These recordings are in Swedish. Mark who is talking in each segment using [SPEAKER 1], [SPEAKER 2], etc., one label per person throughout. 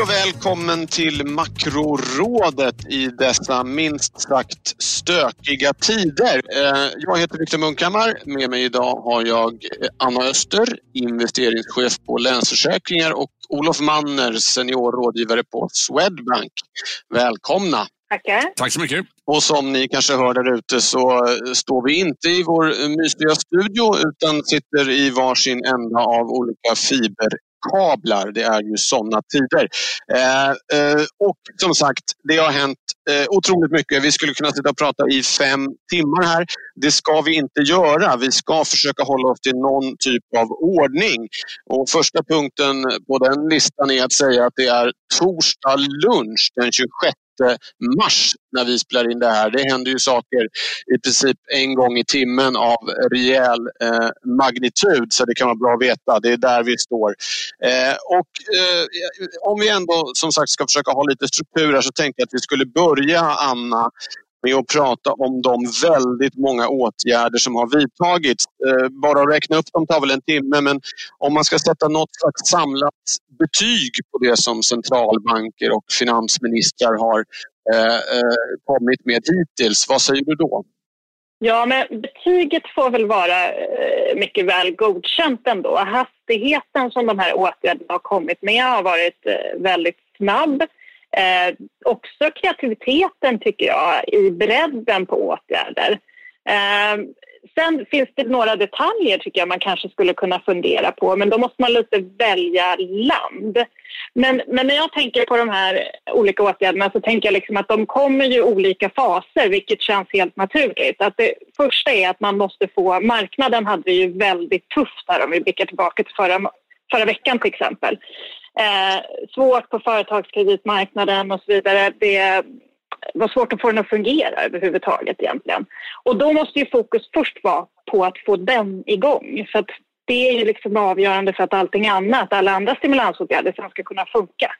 [SPEAKER 1] Hej och välkommen till Makrorådet i dessa minst sagt stökiga tider. Eh, jag heter Viktor Munkhammar. Med mig idag har jag Anna Öster, investeringschef på Länsförsäkringar och Olof Manner, seniorrådgivare på Swedbank. Välkomna!
[SPEAKER 2] Tackar.
[SPEAKER 3] Tack så mycket.
[SPEAKER 1] Och som ni kanske hör där ute så står vi inte i vår mysiga studio utan sitter i varsin ända av olika kablar. Det är ju sådana tider. Eh, eh, och som sagt, det har hänt eh, otroligt mycket. Vi skulle kunna sitta och prata i fem timmar här. Det ska vi inte göra. Vi ska försöka hålla oss till någon typ av ordning. Och första punkten på den listan är att säga att det är torsdag lunch den 26 mars när vi spelar in det här. Det händer ju saker i princip en gång i timmen av rejäl eh, magnitud så det kan vara bra att veta. Det är där vi står. Eh, och eh, om vi ändå som sagt ska försöka ha lite struktur här så tänkte jag att vi skulle börja Anna med att prata om de väldigt många åtgärder som har vidtagits. Eh, bara att räkna upp dem tar väl en timme men om man ska sätta något slags samlat betyg på det som centralbanker och finansministrar har eh, eh, kommit med hittills, vad säger du då?
[SPEAKER 2] Ja, men betyget får väl vara mycket väl godkänt ändå. Hastigheten som de här åtgärderna har kommit med har varit väldigt snabb. Eh, också kreativiteten tycker jag i bredden på åtgärder. Eh, sen finns det några detaljer tycker jag man kanske skulle kunna fundera på men då måste man lite välja land. Men, men när jag tänker på de här olika åtgärderna så tänker jag liksom att de kommer i olika faser vilket känns helt naturligt. Att det första är att man måste få, marknaden hade det ju väldigt tufft här om vi blickar tillbaka till förra, förra veckan till exempel. Eh, svårt på företagskreditmarknaden och så vidare. Det var svårt att få den att fungera överhuvudtaget egentligen. Och då måste ju fokus först vara på att få den igång. För att det är ju liksom avgörande för att allting annat, alla andra stimulansåtgärder sen ska kunna funka.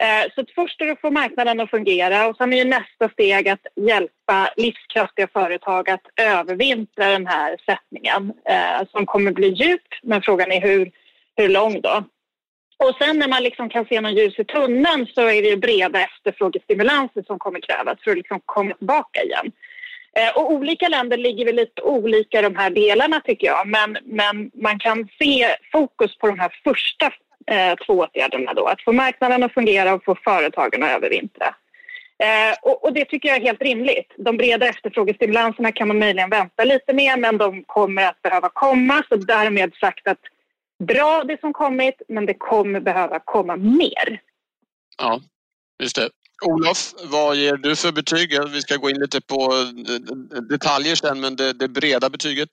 [SPEAKER 2] Eh, så först är det att få marknaden att fungera och sen är ju nästa steg att hjälpa livskraftiga företag att övervintra den här sättningen eh, som kommer bli djup, men frågan är hur, hur lång då. Och sen när man liksom kan se någon ljus i tunneln så är det ju breda efterfrågestimulanser som kommer krävas för att liksom komma tillbaka igen. Eh, och olika länder ligger väl lite olika i de här delarna tycker jag. Men, men man kan se fokus på de här första eh, två åtgärderna då. Att få marknaden att fungera och få företagen att övervintra. Eh, och, och, det tycker jag är helt rimligt. De breda efterfrågestimulanserna kan man möjligen vänta lite med men de kommer att behöva komma. Så därmed sagt att bra det som kommit, men det kommer behöva komma mer.
[SPEAKER 1] Ja, just det. Olof, vad ger du för betyg? Vi ska gå in lite på detaljer sen, men det, det breda betyget?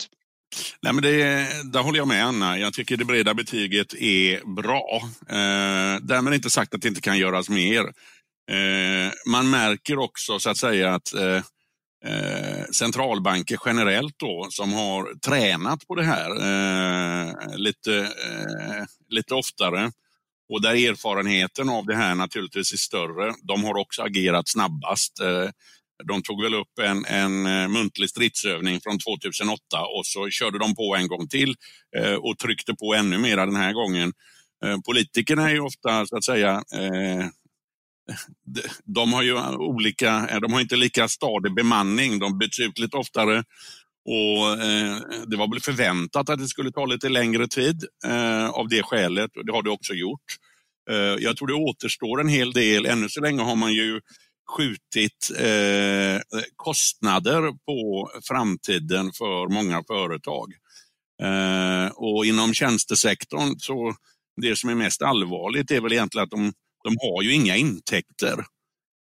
[SPEAKER 3] Nej, men det, där håller jag med Anna. Jag tycker det breda betyget är bra. Eh, därmed inte sagt att det inte kan göras mer. Eh, man märker också så att säga att eh, eh, centralbanker generellt då, som har tränat på det här eh, lite, eh, lite oftare och där erfarenheten av det här naturligtvis är större. De har också agerat snabbast. Eh, de tog väl upp en, en eh, muntlig stridsövning från 2008 och så körde de på en gång till eh, och tryckte på ännu mer den här gången. Eh, politikerna är ju ofta så att säga eh, de har ju olika, eh, de har inte lika stadig bemanning. De byts ut lite oftare och eh, det var väl förväntat att det skulle ta lite längre tid eh, av det skälet och det har det också gjort. Eh, jag tror det återstår en hel del. Ännu så länge har man ju skjutit eh, kostnader på framtiden för många företag. Eh, och inom tjänstesektorn så det som är mest allvarligt är väl egentligen att de de har ju inga intäkter.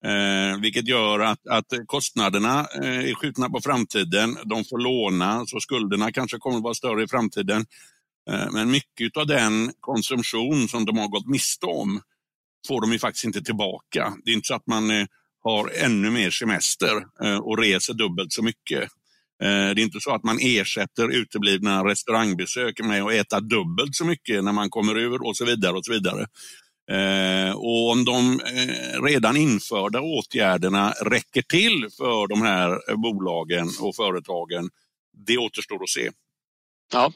[SPEAKER 3] Eh, vilket gör att, att kostnaderna eh, är skjutna på framtiden. De får låna, så skulderna kanske kommer att vara större i framtiden. Eh, men mycket av den konsumtion som de har gått miste om får de ju faktiskt inte tillbaka. Det är inte så att man eh, har ännu mer semester eh, och reser dubbelt så mycket. Eh, det är inte så att man ersätter uteblivna restaurangbesök med att äta dubbelt så mycket när man kommer ur och så vidare. och så vidare. Eh, och om de eh, redan införda åtgärderna räcker till för de här bolagen och företagen, det återstår att se.
[SPEAKER 1] Ja.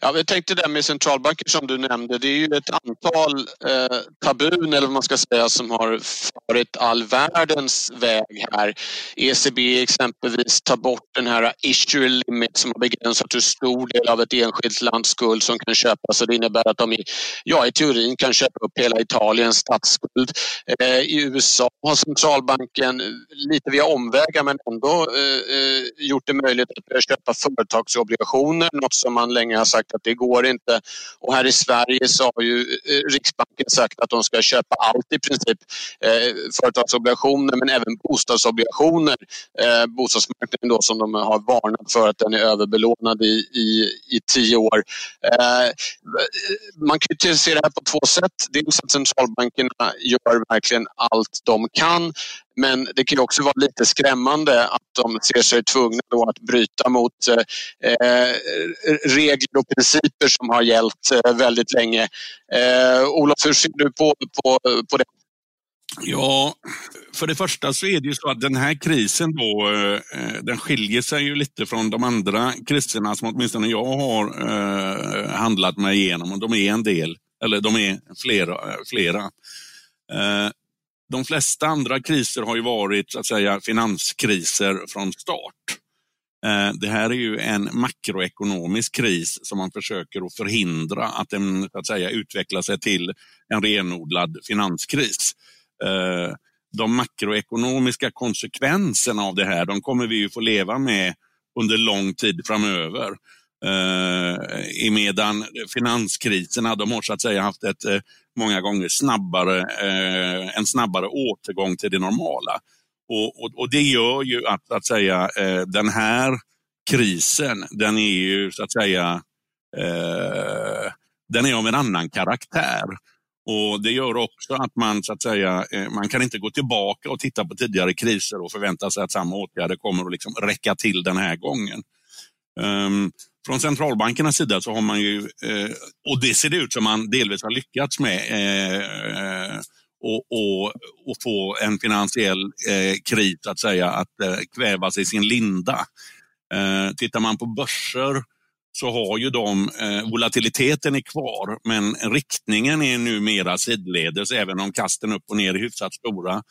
[SPEAKER 1] ja, vi tänkte det med centralbanker som du nämnde. Det är ju ett antal eh, tabun eller vad man ska säga som har farit all världens väg här. ECB exempelvis tar bort den här issue limit som har begränsat hur stor del av ett enskilt lands skuld som kan köpas. Det innebär att de i, ja, i teorin kan köpa upp hela Italiens statsskuld. Eh, I USA har centralbanken lite via omvägar men ändå eh, eh gjort det möjligt att köpa företagsobligationer, något som man länge har sagt att det går inte. Och här i Sverige så har ju eh, Riksbanken sagt att de ska köpa allt i princip. Eh, företagsobligationer men även bostadsobligationer. Eh, bostadsmarknaden då som de har varnat för att den är överbelånad i, i, i tio år. Eh, man kan ju se det här på två sätt. Dels att centralbankerna gör verkligen allt de kan men det kan också vara lite skrämmande att de ser sig tvungna då att bryta mot eh, regler och principer som har gällt eh, väldigt länge. Eh, Olof, hur ser du på, på, på det?
[SPEAKER 3] Ja, för det första så är det ju så att den här krisen då, eh, eh den skiljer sig ju lite från de andra kriserna som åtminstone jag har eh, handlat mig igenom och de är en del, eller de är flera. Eh, flera. Eh, de flesta andra kriser har ju varit så att säga finanskriser från start. Eh, det här är ju en makroekonomisk kris som man försöker att förhindra att den så att säga, utvecklar sig till en renodlad finanskris. Eh, de makroekonomiska konsekvenserna av det här, de kommer vi ju få leva med under lång tid framöver. Eh, medan finanskriserna, de har så att säga haft ett eh, många gånger snabbare, eh, en snabbare återgång till det normala. Och, och, och, det gör ju att, att säga, eh, den här krisen, den är ju så att säga, eh, den är av en annan karaktär. Och Det gör också att man så att säga, eh, man kan inte gå tillbaka och titta på tidigare kriser och förvänta sig att samma åtgärder kommer att liksom räcka till den här gången. Um, från centralbankernas sida så har man ju, eh, och det ser det ut som man delvis har lyckats med, eh, eh och, och, och få en finansiell eh, kris att säga att eh, kvävas i sin linda. Eh, tittar man på börser så har ju de, eh, volatiliteten är kvar men riktningen är numera sidledes även om kasten upp och ner är hyfsat stora.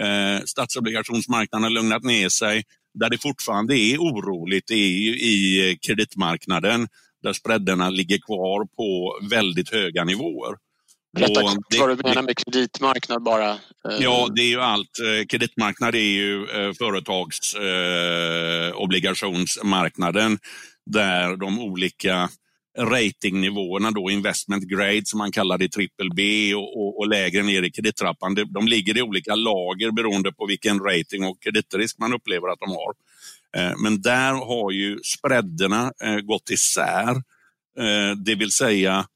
[SPEAKER 3] Eh, statsobligationsmarknaden har lugnat ner sig. Där det fortfarande är oroligt är i kreditmarknaden där spreadarna ligger kvar på väldigt höga nivåer.
[SPEAKER 1] Berätta kort vad du menar med kreditmarknad bara. Eh.
[SPEAKER 3] Ja, det är ju allt. Eh, kreditmarknad är ju eh, företagsobligationsmarknaden där de olika ratingnivåerna, då investment grade som man kallar det, triple B och, och, och lägre ner i kredittrappan, de, de ligger i olika lager beroende på vilken rating och kreditrisk man upplever att de har. Eh, men där har ju spreaderna eh, gått isär. Eh, det vill säga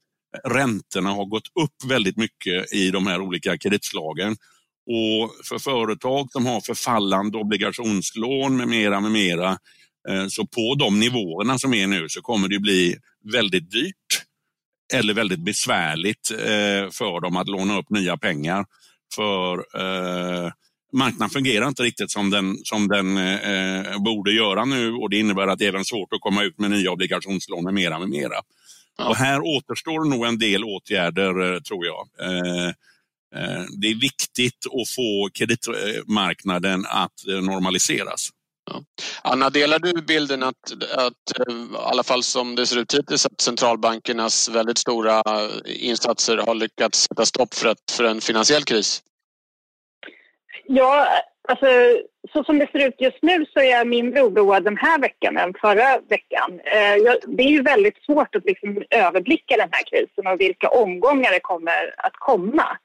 [SPEAKER 3] räntorna har gått upp väldigt mycket i de här olika kreditslagen. Och för företag som har förfallande obligationslån med mera, med mera, så på de nivåerna som är nu så kommer det bli väldigt dyrt eller väldigt besvärligt eh, för dem att låna upp nya pengar. För eh, marknaden fungerar inte riktigt som den, som den borde göra nu och det innebär att det är även svårt att komma ut med nya obligationslån med mera, med mera. Ja. Och här återstår nog en del åtgärder, eh, tror jag. Eh, eh, det är viktigt att få kreditmarknaden att normaliseras.
[SPEAKER 1] Ja. Anna, delar du bilden att, att, eh, i alla fall som det ser ut hittills, att centralbankernas väldigt stora eh, insatser har lyckats sätta stopp för, ett, för en finansiell kris?
[SPEAKER 2] Ja, alltså så som det ser ut just nu så är jag mindre oroad den här veckan än förra veckan. Eh, det är ju väldigt svårt att liksom överblicka den här krisen och vilka omgångar det kommer att komma.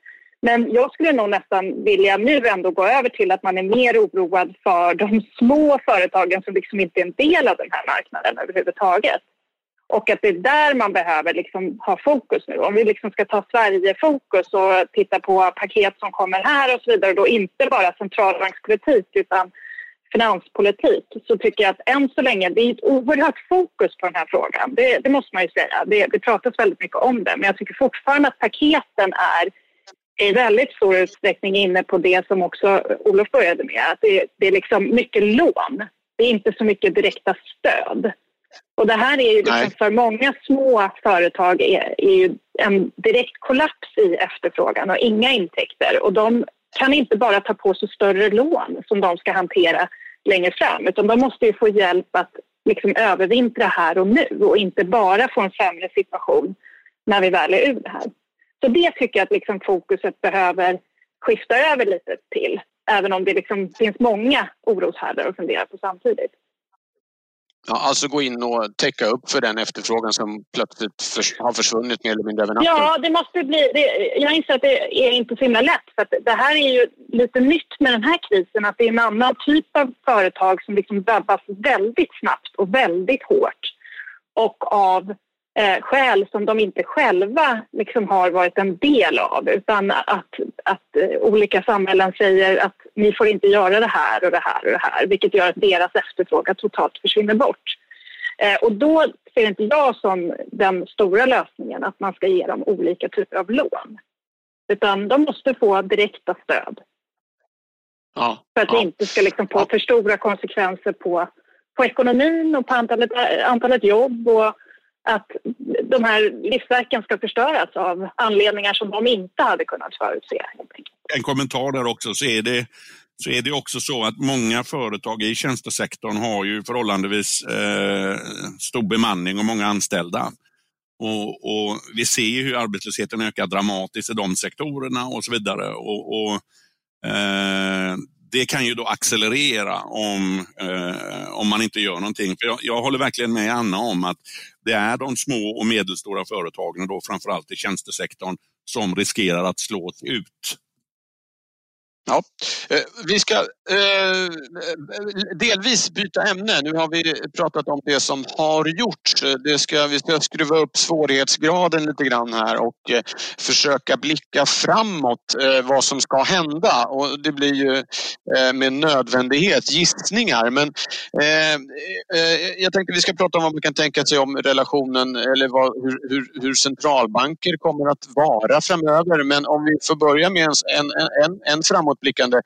[SPEAKER 2] Men jag skulle nog nästan vilja nu ändå gå över till att man är mer oroad för de små företagen som liksom inte är en del av den här marknaden överhuvudtaget. Och att det är där man behöver liksom ha fokus nu. Om vi liksom ska ta Sverige-fokus och titta på paket som kommer här och så vidare, då inte bara centralbankspolitik utan finanspolitik så tycker jag att än så länge, det är ett oerhört fokus på den här frågan. Det, det måste man ju säga. Det, det pratas väldigt mycket om det men jag tycker fortfarande att paketen är i väldigt stor utsträckning inne på det som också Olof började med. Att det, det är liksom mycket lån. Det är inte så mycket direkta stöd. Och det här är ju liksom för många små företag är, är ju en direkt kollaps i efterfrågan och inga intäkter. Och de kan inte bara ta på sig större lån som de ska hantera längre fram utan de måste få hjälp att liksom övervintra här och nu och inte bara få en sämre situation när vi väl är ur det här. Så det tycker jag att liksom fokuset behöver skifta över lite till även om det liksom finns många oroshärdar att fundera på samtidigt.
[SPEAKER 1] Ja, alltså gå in och täcka upp för den efterfrågan som plötsligt för, har försvunnit mer eller mindre över natten.
[SPEAKER 2] Ja, det måste bli... Det, jag inser att det är inte så himla lätt. För det här är ju lite nytt med den här krisen. Att det är en annan typ av företag som liksom drabbas väldigt snabbt och väldigt hårt. Och av eh, skäl som de inte själva liksom har varit en del av utan att, att eh, olika samhällen säger att ni får inte göra det här och det här och det här vilket gör att deras efterfrågan totalt försvinner bort. Eh, och då ser inte jag som den stora lösningen att man ska ge dem olika typer av lån. Utan de måste få direkta stöd. Ja, för att ja. det inte ska liksom få för stora konsekvenser på, på ekonomin och på antalet, antalet jobb och att de här livsverken ska förstöras av anledningar som de inte hade kunnat förutse.
[SPEAKER 3] En kommentar där också, så är det så är det också så att många företag i tjänstesektorn har ju förhållandevis eh, stor bemanning och många anställda. Och, och, Vi ser hur arbetslösheten ökar dramatiskt i de sektorerna och så vidare. Och, och eh, det kan ju då accelerera om, eh, om man inte gör någonting. För jag, jag, håller verkligen med Anna om att det är de små och medelstora företagen, och då framförallt i tjänstesektorn, som riskerar att slås ut.
[SPEAKER 1] Ja, eh, vi ska eh, delvis byta ämne. Nu har vi pratat om det som har gjorts. Eh, det ska, vi ska skruva upp svårighetsgraden lite grann här och eh, försöka blicka framåt eh, vad som ska hända. Och det blir ju med nödvändighet gissningar. Men jag tänkte vi ska prata om vad man kan tänka sig om relationen eller vad, hur, hur, hur centralbanker kommer att vara framöver. Men om vi får börja med en, en, en framåt framåtblickande.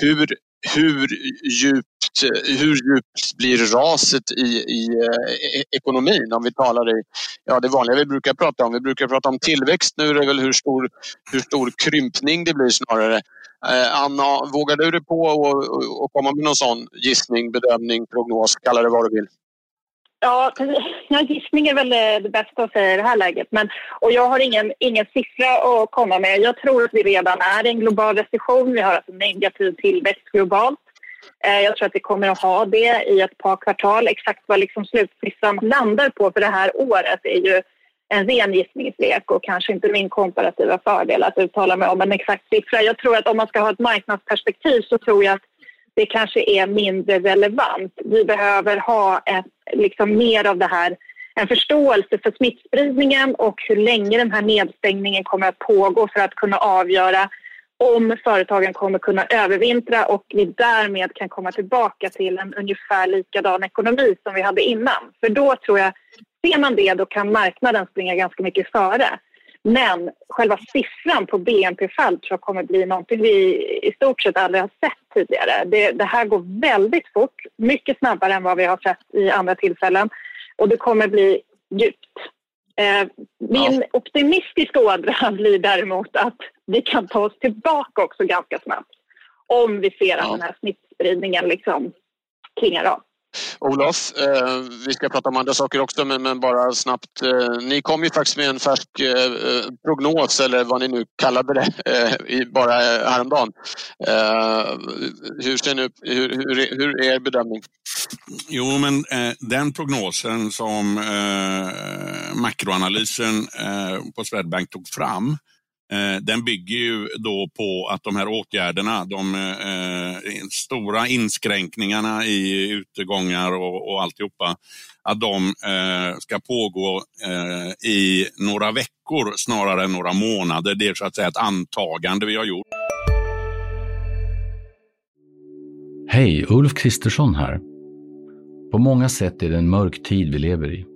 [SPEAKER 1] Hur, hur, djupt, hur djupt blir raset i, i eh, e-, ekonomin? Om vi talar i ja, det vanliga vi brukar prata om. Vi brukar prata om tillväxt. Nu det är väl hur stor, hur stor krympning det blir snarare. Eh, Anna, vågar du dig på att komma med någon sån gissning, bedömning, prognos, kalla det vad du vill?
[SPEAKER 2] Ja, gissning är väl det bästa att säga i det här läget. Men, och jag har ingen, ingen siffra att komma med. Jag tror att vi redan är i en global recession. Vi har alltså negativ tillväxt globalt. Eh, jag tror att vi kommer att ha det i ett par kvartal. Exakt vad liksom slutsiffran landar på för det här året är ju en ren gissningslek och kanske inte min komparativa fördel att uttala mig om en exakt siffra. Jag tror att om man ska ha ett marknadsperspektiv så tror jag att det kanske är mindre relevant. Vi behöver ha ett, liksom mer av det här, en förståelse för smittspridningen och hur länge den här nedstängningen kommer att pågå för att kunna avgöra om företagen kommer kunna övervintra och vi därmed kan komma tillbaka till en ungefär likadan ekonomi som vi hade innan. För då tror jag, ser man det, då kan marknaden springa ganska mycket före. Men själva siffran på BNP-fall tror jag kommer bli någonting vi i stort sett aldrig har sett tidigare. Det, det, här går väldigt fort, mycket snabbare än vad vi har sett i andra tillfällen och det kommer bli djupt. Eh, min ja. optimistiska ådra blir däremot att vi kan ta oss tillbaka också ganska snabbt om vi ser att ja. den här smittspridningen liksom klingar av.
[SPEAKER 1] Olof, eh, vi ska prata om andra saker också men, men bara snabbt. Eh, ni kom ju faktiskt med en färsk eh, prognos eller vad ni nu kallade det eh, i, bara eh, häromdagen. Eh, hur, ser ni, hur, hur, hur är er bedömning?
[SPEAKER 3] Jo, men den prognosen som makroanalysen på Swedbank tog fram Eh, den bygger ju då på att de här åtgärderna, de eh, stora inskränkningarna i utegångar och, och alltihopa, att de eh, ska pågå eh, i några veckor snarare än några månader. Det är så att säga ett antagande vi har gjort.
[SPEAKER 4] Hej, Ulf Kristersson här. På många sätt är det en mörk tid vi lever i.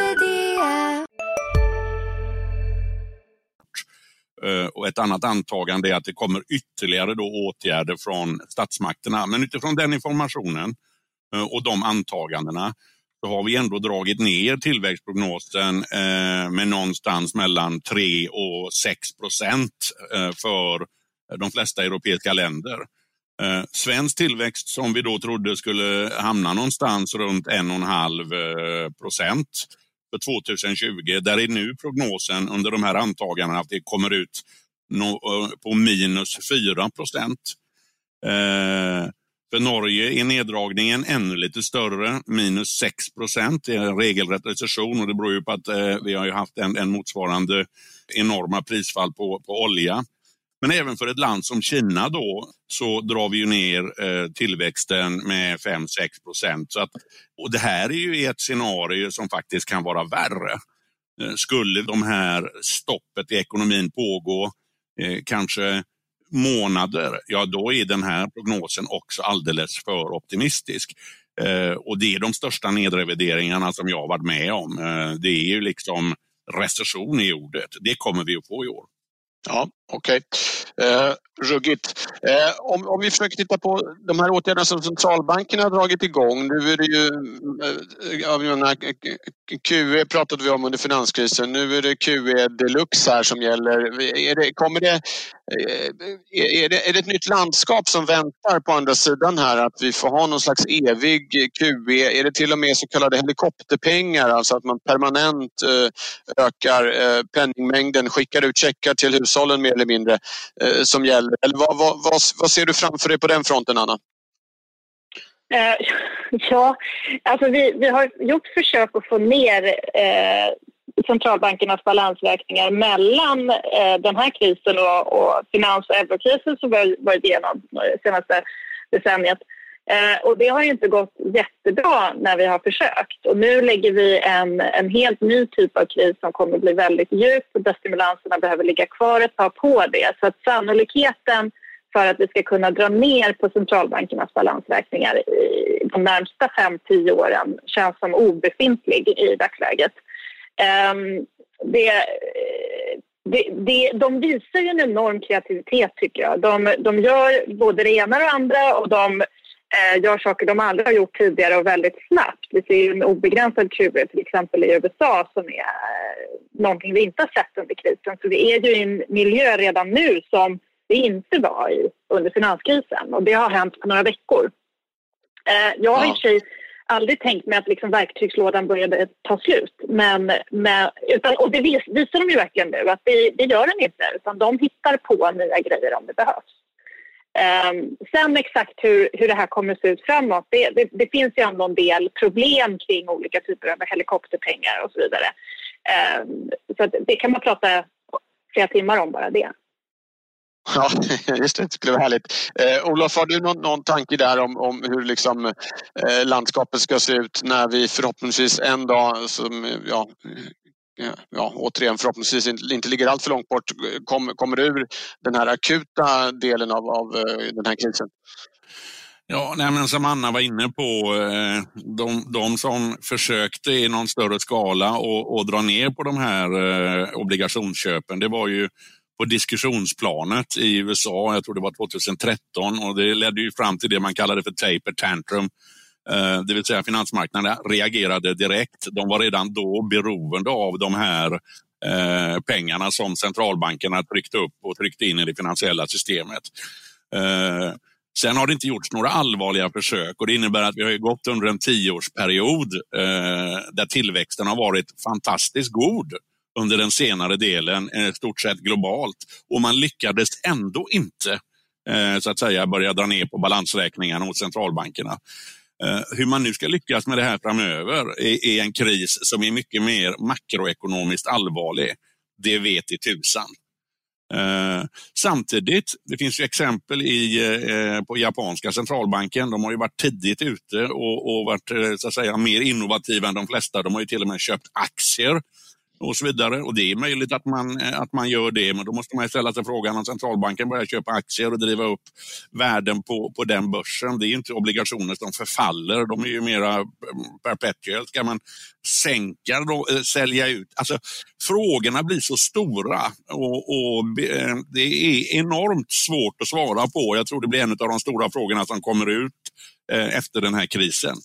[SPEAKER 3] Eh, och ett annat antagande är att det kommer ytterligare då åtgärder från statsmakterna. Men utifrån den informationen eh, och de antagandena så har vi ändå dragit ner tillväxtprognosen eh, med någonstans mellan 3 och 6 procent för de flesta europeiska länder. Svensk tillväxt som vi då trodde skulle hamna någonstans runt 1,5 procent för 2020. Där är nu prognosen under de här antagandena att det kommer ut eh, på minus 4 procent. Eh, för Norge är neddragningen ännu lite större, minus 6 procent. Det är en regelrätt recession och det beror ju på att eh, vi har haft en, en motsvarande enorma prisfall på, på olja. Men även för ett land som Kina då så drar vi ju ner eh, tillväxten med 5-6 procent. Och det här är ju ett scenario som faktiskt kan vara värre. Eh, skulle de här stoppet i ekonomin pågå eh, kanske månader, ja då är den här prognosen också alldeles för optimistisk. Och det är de största nedrevideringarna som jag varit med om. Det är ju liksom recession i ordet. Det kommer vi att få i år.
[SPEAKER 1] Ja, okej. Okay. Eh, ruggigt. Eh, om, om vi försöker titta på de här åtgärderna som centralbankerna har dragit igång. Nu är det ju, eh, jag menar, QE pratade vi om under finanskrisen. Nu är det QE deluxe här som gäller. Är det, kommer det, eh, är, det, är det ett nytt landskap som väntar på andra sidan här? Att vi får ha någon slags evig QE? Är det till och med så kallade helikopterpengar? Alltså att man permanent eh, ökar penningmängden, skickar ut checkar till hushållen med eller mindre eh, som gäller? Eller vad, vad, vad, vad ser du framför dig på den fronten, Anna?
[SPEAKER 2] Eh, ja, alltså vi, vi har gjort försök att få ner eh, centralbankernas balansräkningar mellan eh, den här krisen och, och finans och eurokrisen som vi har varit igenom det senaste decenniet. Eh, och det har inte gått jättebra när vi har försökt. Och nu lägger vi en, en helt ny typ av kris som kommer att bli väldigt djup och där stimulanserna behöver ligga kvar ett tag på det. Så att sannolikheten för att vi ska kunna dra ner på centralbankernas balansräkningar i de närmsta 5-10 åren känns som obefintlig i dagsläget. Um, det, det, det, de visar ju en enorm kreativitet, tycker jag. De, de gör både det ena och det andra och de eh, gör saker de aldrig har gjort tidigare och väldigt snabbt. Vi ser en obegränsad QE till exempel i USA som är eh, någonting vi inte har sett under krisen. Så vi är ju i en miljö redan nu som vi inte var i under finanskrisen och det har hänt på några veckor. Eh, jag har ja. i och för sig aldrig tänkt mig att liksom verktygslådan började ta slut. Men, men, utan, och det vis, visar de ju verkligen nu att det, det gör den inte utan de hittar på nya grejer om det behövs. Um, sen exakt hur, hur det här kommer att se ut framåt, det, det, det, finns ju ändå en del problem kring olika typer av helikopterpengar och så vidare. Um, så det kan man prata flera timmar om bara det.
[SPEAKER 1] Ja, just det. Det skulle vara härligt. Eh, Olof, har du någon, någon tanke där om, om hur liksom, eh, landskapet ska se ut när vi förhoppningsvis en dag, som, ja, Eh, ja, återigen förhoppningsvis inte, inte ligger allt för långt bort, kom, kommer ur den här akuta delen av, av eh, den här krisen?
[SPEAKER 3] Ja, nej, men som Anna var inne på, eh, de, de som försökte i någon större skala och, och dra ner på de här obligationsköpen, det var ju på diskussionsplanet i USA, jag tror det var 2013 och det ledde ju fram till det man kallade för taper tantrum. Eh, det vill säga finansmarknaden reagerade direkt. De var redan då beroende av de här eh, pengarna som centralbankerna tryckte upp och tryckte in i det finansiella systemet. Eh, sen har det inte gjorts några allvarliga försök och det innebär att vi har gått under en tioårsperiod där tillväxten har varit fantastiskt god under den senare delen, i stort sett globalt. Och man lyckades ändå inte så att säga börja dra ner på balansräkningarna hos centralbankerna. Eh, hur man nu ska lyckas med det här framöver är en kris som är mycket mer makroekonomiskt allvarlig. Det vet i tusan. Eh, samtidigt, det finns ju exempel i, eh, på japanska centralbanken. De har ju varit tidigt ute och, och varit eh, så att säga, mer innovativa än de flesta. De har ju till och med köpt aktier och så vidare. Och Det är möjligt att man, eh, att man gör det, men då måste man ställa sig frågan om centralbanken börjar köpa aktier och driva upp värden på, på den börsen. Det är inte obligationer som förfaller, de är ju mera eh, perpetual. Ska man sänka då, äh, sälja ut? Alltså, frågorna blir så stora och, och äh, det är enormt svårt att svara på. Jag tror det blir en av de stora frågorna som kommer ut äh, efter den här krisen.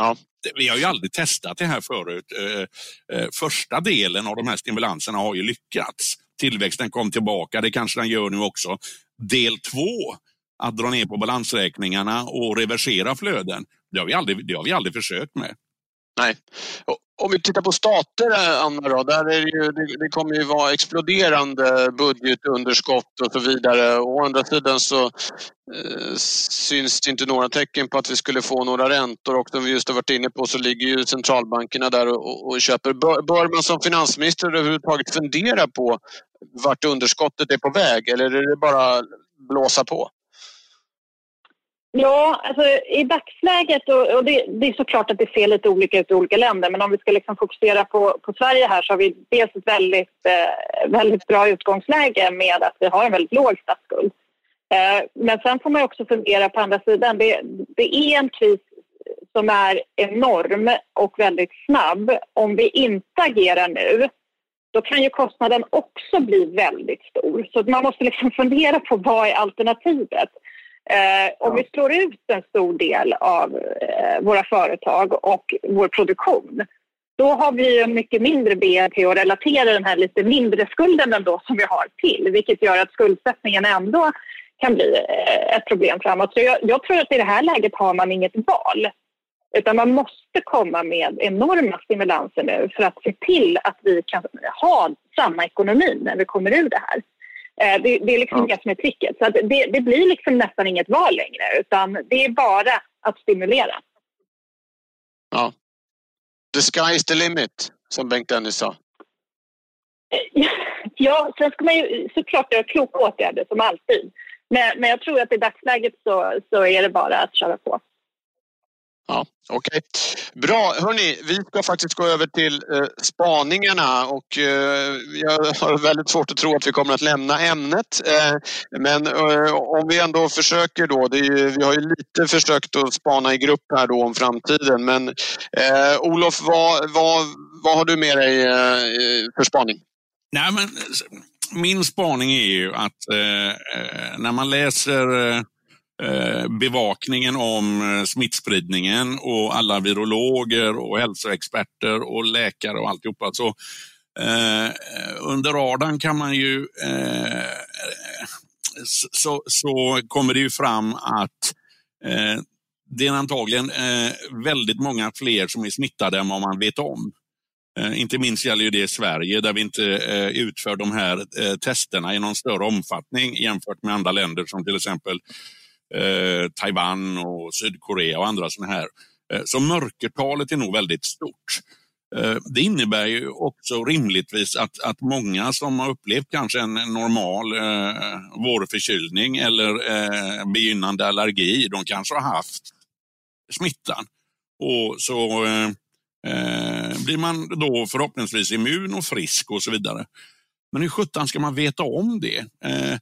[SPEAKER 3] Ja. Vi har ju aldrig testat det här förut. Eh, eh, första delen av de här stimulanserna har ju lyckats. Tillväxten kom tillbaka, det kanske den gör nu också. Del två, att dra ner på balansräkningarna och reversera flöden, det har vi aldrig, det har vi aldrig försökt med.
[SPEAKER 1] Nej. Om vi tittar på stater, eh, Anna, då, där är det, ju, det, det kommer ju vara exploderande budgetunderskott och så vidare. Å andra sidan så eh, syns det inte några tecken på att vi skulle få några räntor och som vi just har varit inne på så ligger ju centralbankerna där och, och köper. Bör, bör man som finansminister överhuvudtaget fundera på vart underskottet är på väg eller är det bara blåsa på?
[SPEAKER 2] Ja, alltså i dagsläget, och, och det, det, är såklart att det ser lite olika ut i olika länder, men om vi ska liksom fokusera på, på Sverige här så har vi dels ett väldigt, eh, väldigt bra utgångsläge med att vi har en väldigt låg statsskuld. Eh, men sen får man också fundera på andra sidan. Det, det är en kris som är enorm och väldigt snabb. Om vi inte agerar nu, då kan ju kostnaden också bli väldigt stor. Så man måste liksom fundera på vad är alternativet? Eh, om vi slår ut en stor del av eh, våra företag och vår produktion då har vi en mycket mindre BNP och relaterar den här lite mindre skulden ändå som vi har till vilket gör att skuldsättningen ändå kan bli eh, ett problem framåt. Så jag, jag, tror att i det här läget har man inget val. Utan man måste komma med enorma stimulanser nu för att se till att vi kan ha samma ekonomi när vi kommer ur det här. Eh, det, det, är liksom ja. det som är tricket. Så det, det, blir liksom nästan inget val längre utan det är bara att stimulera.
[SPEAKER 1] Ja. The sky is the limit, som Bengt Dennis sa.
[SPEAKER 2] Ja, sen ska man ju såklart göra kloka åtgärder som alltid. Men, men jag tror att i dagsläget så, så är det bara att köra på.
[SPEAKER 1] Ja, Okej, okay. bra. Hörni, vi ska faktiskt gå över till eh, spaningarna och eh, jag har väldigt svårt att tro att vi kommer att lämna ämnet. Eh, men eh, om vi ändå försöker då, ju, vi har ju lite försökt att spana i grupp här då om framtiden. Men eh, Olof, vad, vad, vad har du med dig eh, för spaning?
[SPEAKER 3] Nej, men, min spaning är ju att eh, eh, när man läser Eh, Eh, bevakningen om eh, smittspridningen och alla virologer och hälsoexperter och läkare och alltihopa. Så, eh, under radarn kan man ju eh, så, så kommer det ju fram att eh, det är antagligen eh, väldigt många fler som är smittade än vad man vet om. Eh, inte minst gäller det i Sverige där vi inte utför de här testerna i någon större omfattning jämfört med andra länder som till exempel eh, Taiwan och Sydkorea och andra sådana här. Eh, så mörkertalet är nog väldigt stort. Eh, det innebär ju också rimligtvis att, att många som har upplevt kanske en normal eh, vårförkylning eller eh, begynnande allergi, de kanske har haft smittan. Och så eh, eh blir man då förhoppningsvis immun och frisk och så vidare. Men hur sjutton ska man veta om det? Eh,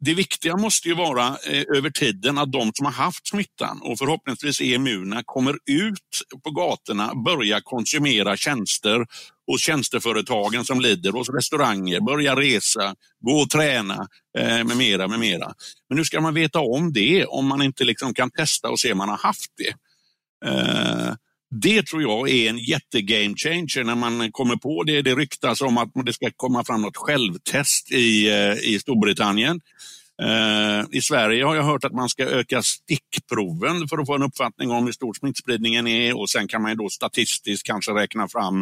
[SPEAKER 3] det viktiga måste ju vara eh, över tiden att de som har haft smittan och förhoppningsvis är immuna kommer ut på gatorna, börjar konsumera tjänster hos tjänsteföretagen som lider, hos restauranger, börjar resa, gå och träna eh, med mera, med mera. Men hur ska man veta om det om man inte liksom kan testa och se om man har haft det? Eh, det tror jag är en jättegame changer när man kommer på det. Det ryktas om att det ska komma fram något självtest i, eh, i Storbritannien. Eh, I Sverige har jag hört att man ska öka stickproven för att få en uppfattning om hur stor smittspridningen är och sen kan man då statistiskt kanske räkna fram,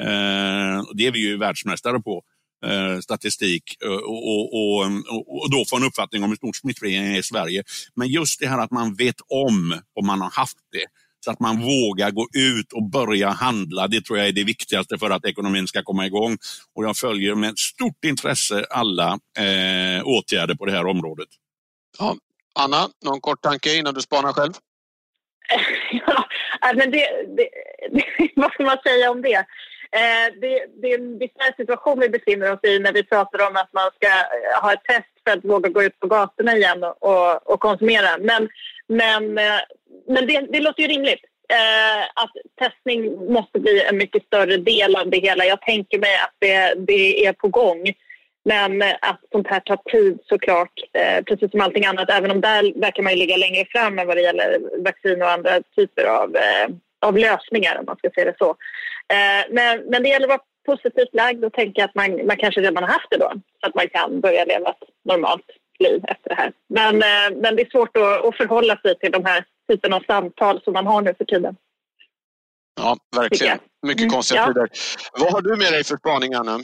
[SPEAKER 3] eh, det är vi ju världsmästare på, eh, statistik och, och, och, och, då få en uppfattning om hur stor smittspridningen är i Sverige. Men just det här att man vet om om man har haft det så att man vågar gå ut och börja handla. Det tror jag är det viktigaste för att ekonomin ska komma igång. Och jag följer med stort intresse alla eh, åtgärder på det här området.
[SPEAKER 1] Ja. Anna, någon kort tanke innan du spanar själv?
[SPEAKER 2] ja, men det, det, det, vad ska man säga om det? Eh, det, det är en bisarr situation vi befinner oss i när vi pratar om att man ska eh, ha ett test för att våga gå ut på gatorna igen och, och konsumera. Men, men, eh, men det, det låter ju rimligt. Eh, att testning måste bli en mycket större del av det hela. Jag tänker mig att det, det är på gång. Men att sånt här tar tid såklart, eh, precis som allting annat. Även om där verkar man ju ligga längre fram än vad det gäller vaccin och andra typer av, eh, av lösningar om man ska säga det så. Eh, men, men det gäller att vara positivt lagd och tänka att man, man kanske redan har haft det då så att man kan börja leva ett normalt liv efter det här. Men, eh, men det är svårt att, att förhålla sig till de här typen av samtal som man har nu för tiden.
[SPEAKER 1] Ja, verkligen. Mycket mm, konstiga ja. tider. Vad har du med dig för spaning, Anna?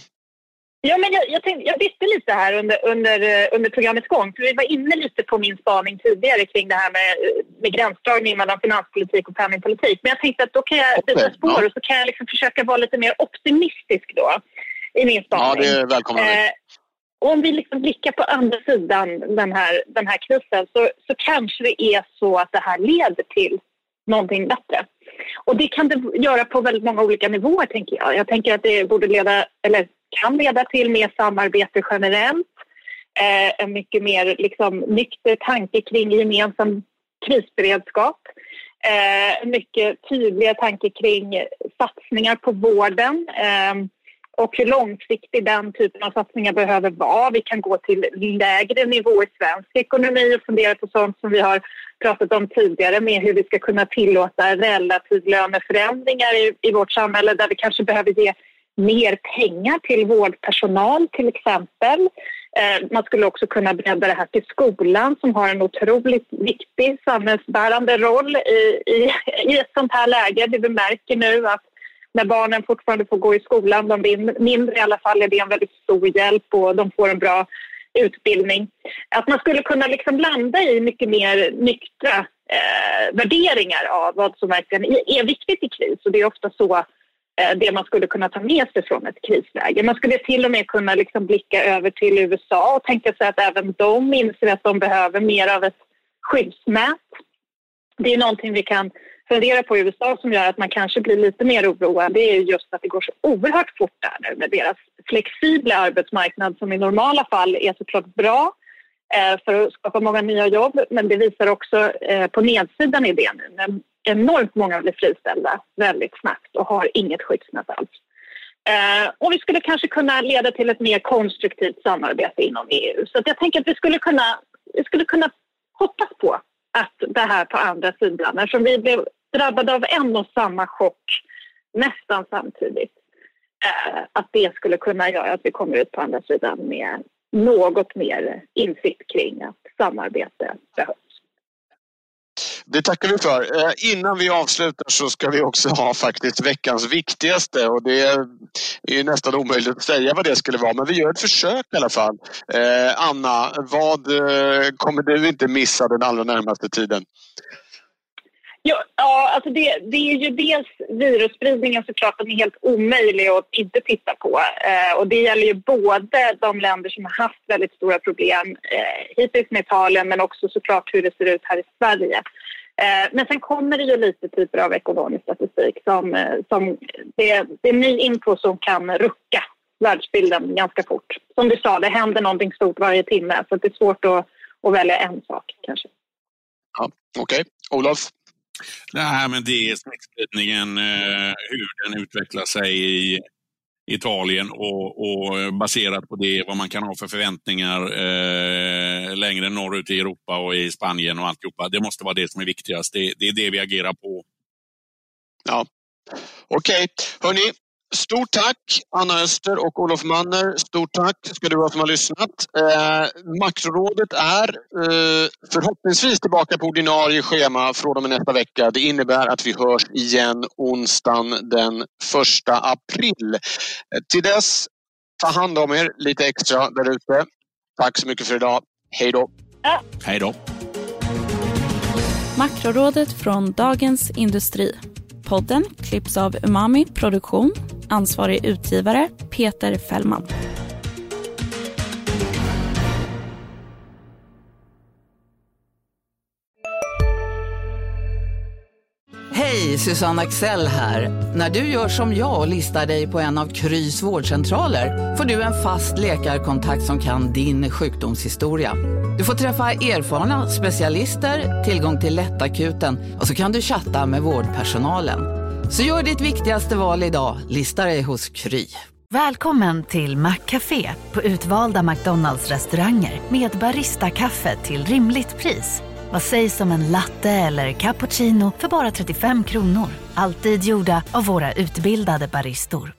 [SPEAKER 2] Ja, men jag, jag, tänkte, jag visste lite här under, under, eh, under programmets gång. För vi var inne lite på min spaning tidigare kring det här med, eh, med gränsdragning mellan finanspolitik och penningpolitik. Men jag tänkte att då kan jag byta spår och så kan jag liksom försöka vara lite mer optimistisk då i min spaning.
[SPEAKER 1] Ja, det är välkommet. Eh,
[SPEAKER 2] om vi liksom blickar på andra sidan den här, den här krisen så, så kanske det är så att det här leder till någonting bättre. Och det kan det göra på väldigt många olika nivåer, tänker jag. Jag tänker att det borde leda, eller kan leda till mer samarbete generellt, eh, en mycket mer liksom, nykter tanke kring gemensam krisberedskap, eh, mycket tydliga tanke kring satsningar på vården eh, och hur långsiktig den typen av satsningar behöver vara. Vi kan gå till lägre nivå i svensk ekonomi och fundera på sånt som vi har pratat om tidigare med hur vi ska kunna tillåta relativlöneförändringar i, i vårt samhälle där vi kanske behöver ge mer pengar till vårdpersonal till exempel. Eh, man skulle också kunna bredda det här till skolan som har en otroligt viktig samhällsbärande roll i, i, i ett sånt här läge. Det vi märker nu att när barnen fortfarande får gå i skolan, de blir mindre i alla fall, är det en väldigt stor hjälp och de får en bra utbildning. Att man skulle kunna liksom landa i mycket mer nyktra eh, värderingar av vad som verkligen är viktigt i kris. Och det är ofta så eh, det man skulle kunna ta med sig från ett krisläge. Man skulle till och med kunna liksom blicka över till USA och tänka sig att även de inser att de behöver mer av ett skyddsnät. Det är någonting vi kan fundera på i USA som gör att man kanske blir lite mer oroad det är just att det går så oerhört fort där nu med deras flexibla arbetsmarknad som i normala fall är såklart bra eh, för att skapa många nya jobb men det visar också eh, på nedsidan i det nu när enormt många blir friställda väldigt snabbt och har inget skyddsnät alls. Eh, och vi skulle kanske kunna leda till ett mer konstruktivt samarbete inom EU. Så jag tänker att vi skulle kunna, vi skulle kunna hoppas på att det här på andra sidan, eftersom vi blev drabbade av en och samma chock nästan samtidigt, eh, att det skulle kunna göra att vi kommer ut på andra sidan med något mer insikt kring att samarbete behövs.
[SPEAKER 1] Det tackar vi för. Eh, innan vi avslutar så ska vi också ha faktiskt veckans viktigaste och det är nästan omöjligt att säga vad det skulle vara men vi gör ett försök i alla fall. Eh, Anna, vad eh, kommer du inte missa den allra närmaste tiden?
[SPEAKER 2] Ja, ja alltså det, det, är ju dels virusspridningen såklart, den är helt omöjlig att inte titta på. Eh, och det gäller ju både de länder som har haft väldigt stora problem eh, hittills med Italien men också såklart hur det ser ut här i Sverige. Eh, men sen kommer det ju lite typer av ekonomisk statistik som, eh, som det, det är ny info som kan rucka världsbilden ganska fort. Som du sa, det händer någonting stort varje timme så det är svårt att, att välja en sak kanske.
[SPEAKER 1] Ja, Okej, okay. Olof?
[SPEAKER 3] Nej, men det är smittspridningen, eh, hur den utvecklar sig i Italien och, och, baserat på det vad man kan ha för förväntningar eh, längre norrut i Europa och i Spanien och alltihopa. Det måste vara det som är viktigast. Det, det är det vi agerar på.
[SPEAKER 1] Ja, Okej, okay. hörni, Stort tack Anna Öster och Olof Manner. Stort tack ska du ha som har lyssnat. Eh, Makrorådet är eh, förhoppningsvis tillbaka på ordinarie schema från och med nästa vecka. Det innebär att vi hörs igen onsdagen den 1 april. Eh, till dess ta hand om er lite extra där ute. Tack så mycket för idag. Hej då!
[SPEAKER 2] Ja.
[SPEAKER 3] Hej då!
[SPEAKER 5] Makrorådet från Dagens Industri. Podden klipps av Umami Produktion. Ansvarig utgivare Peter Fällman.
[SPEAKER 6] Hej, Susanne Axel här. När du gör som jag och listar dig på en av Krys vårdcentraler får du en fast läkarkontakt som kan din sjukdomshistoria. Du får träffa erfarna specialister, tillgång till lättakuten och så kan du chatta med vårdpersonalen. Så gör ditt viktigaste val idag, lista dig hos Kry.
[SPEAKER 7] Välkommen till Maccafé på utvalda McDonalds restauranger med Baristakaffe till rimligt pris. Vad sägs om en latte eller cappuccino för bara 35 kronor? Alltid gjorda av våra utbildade baristor.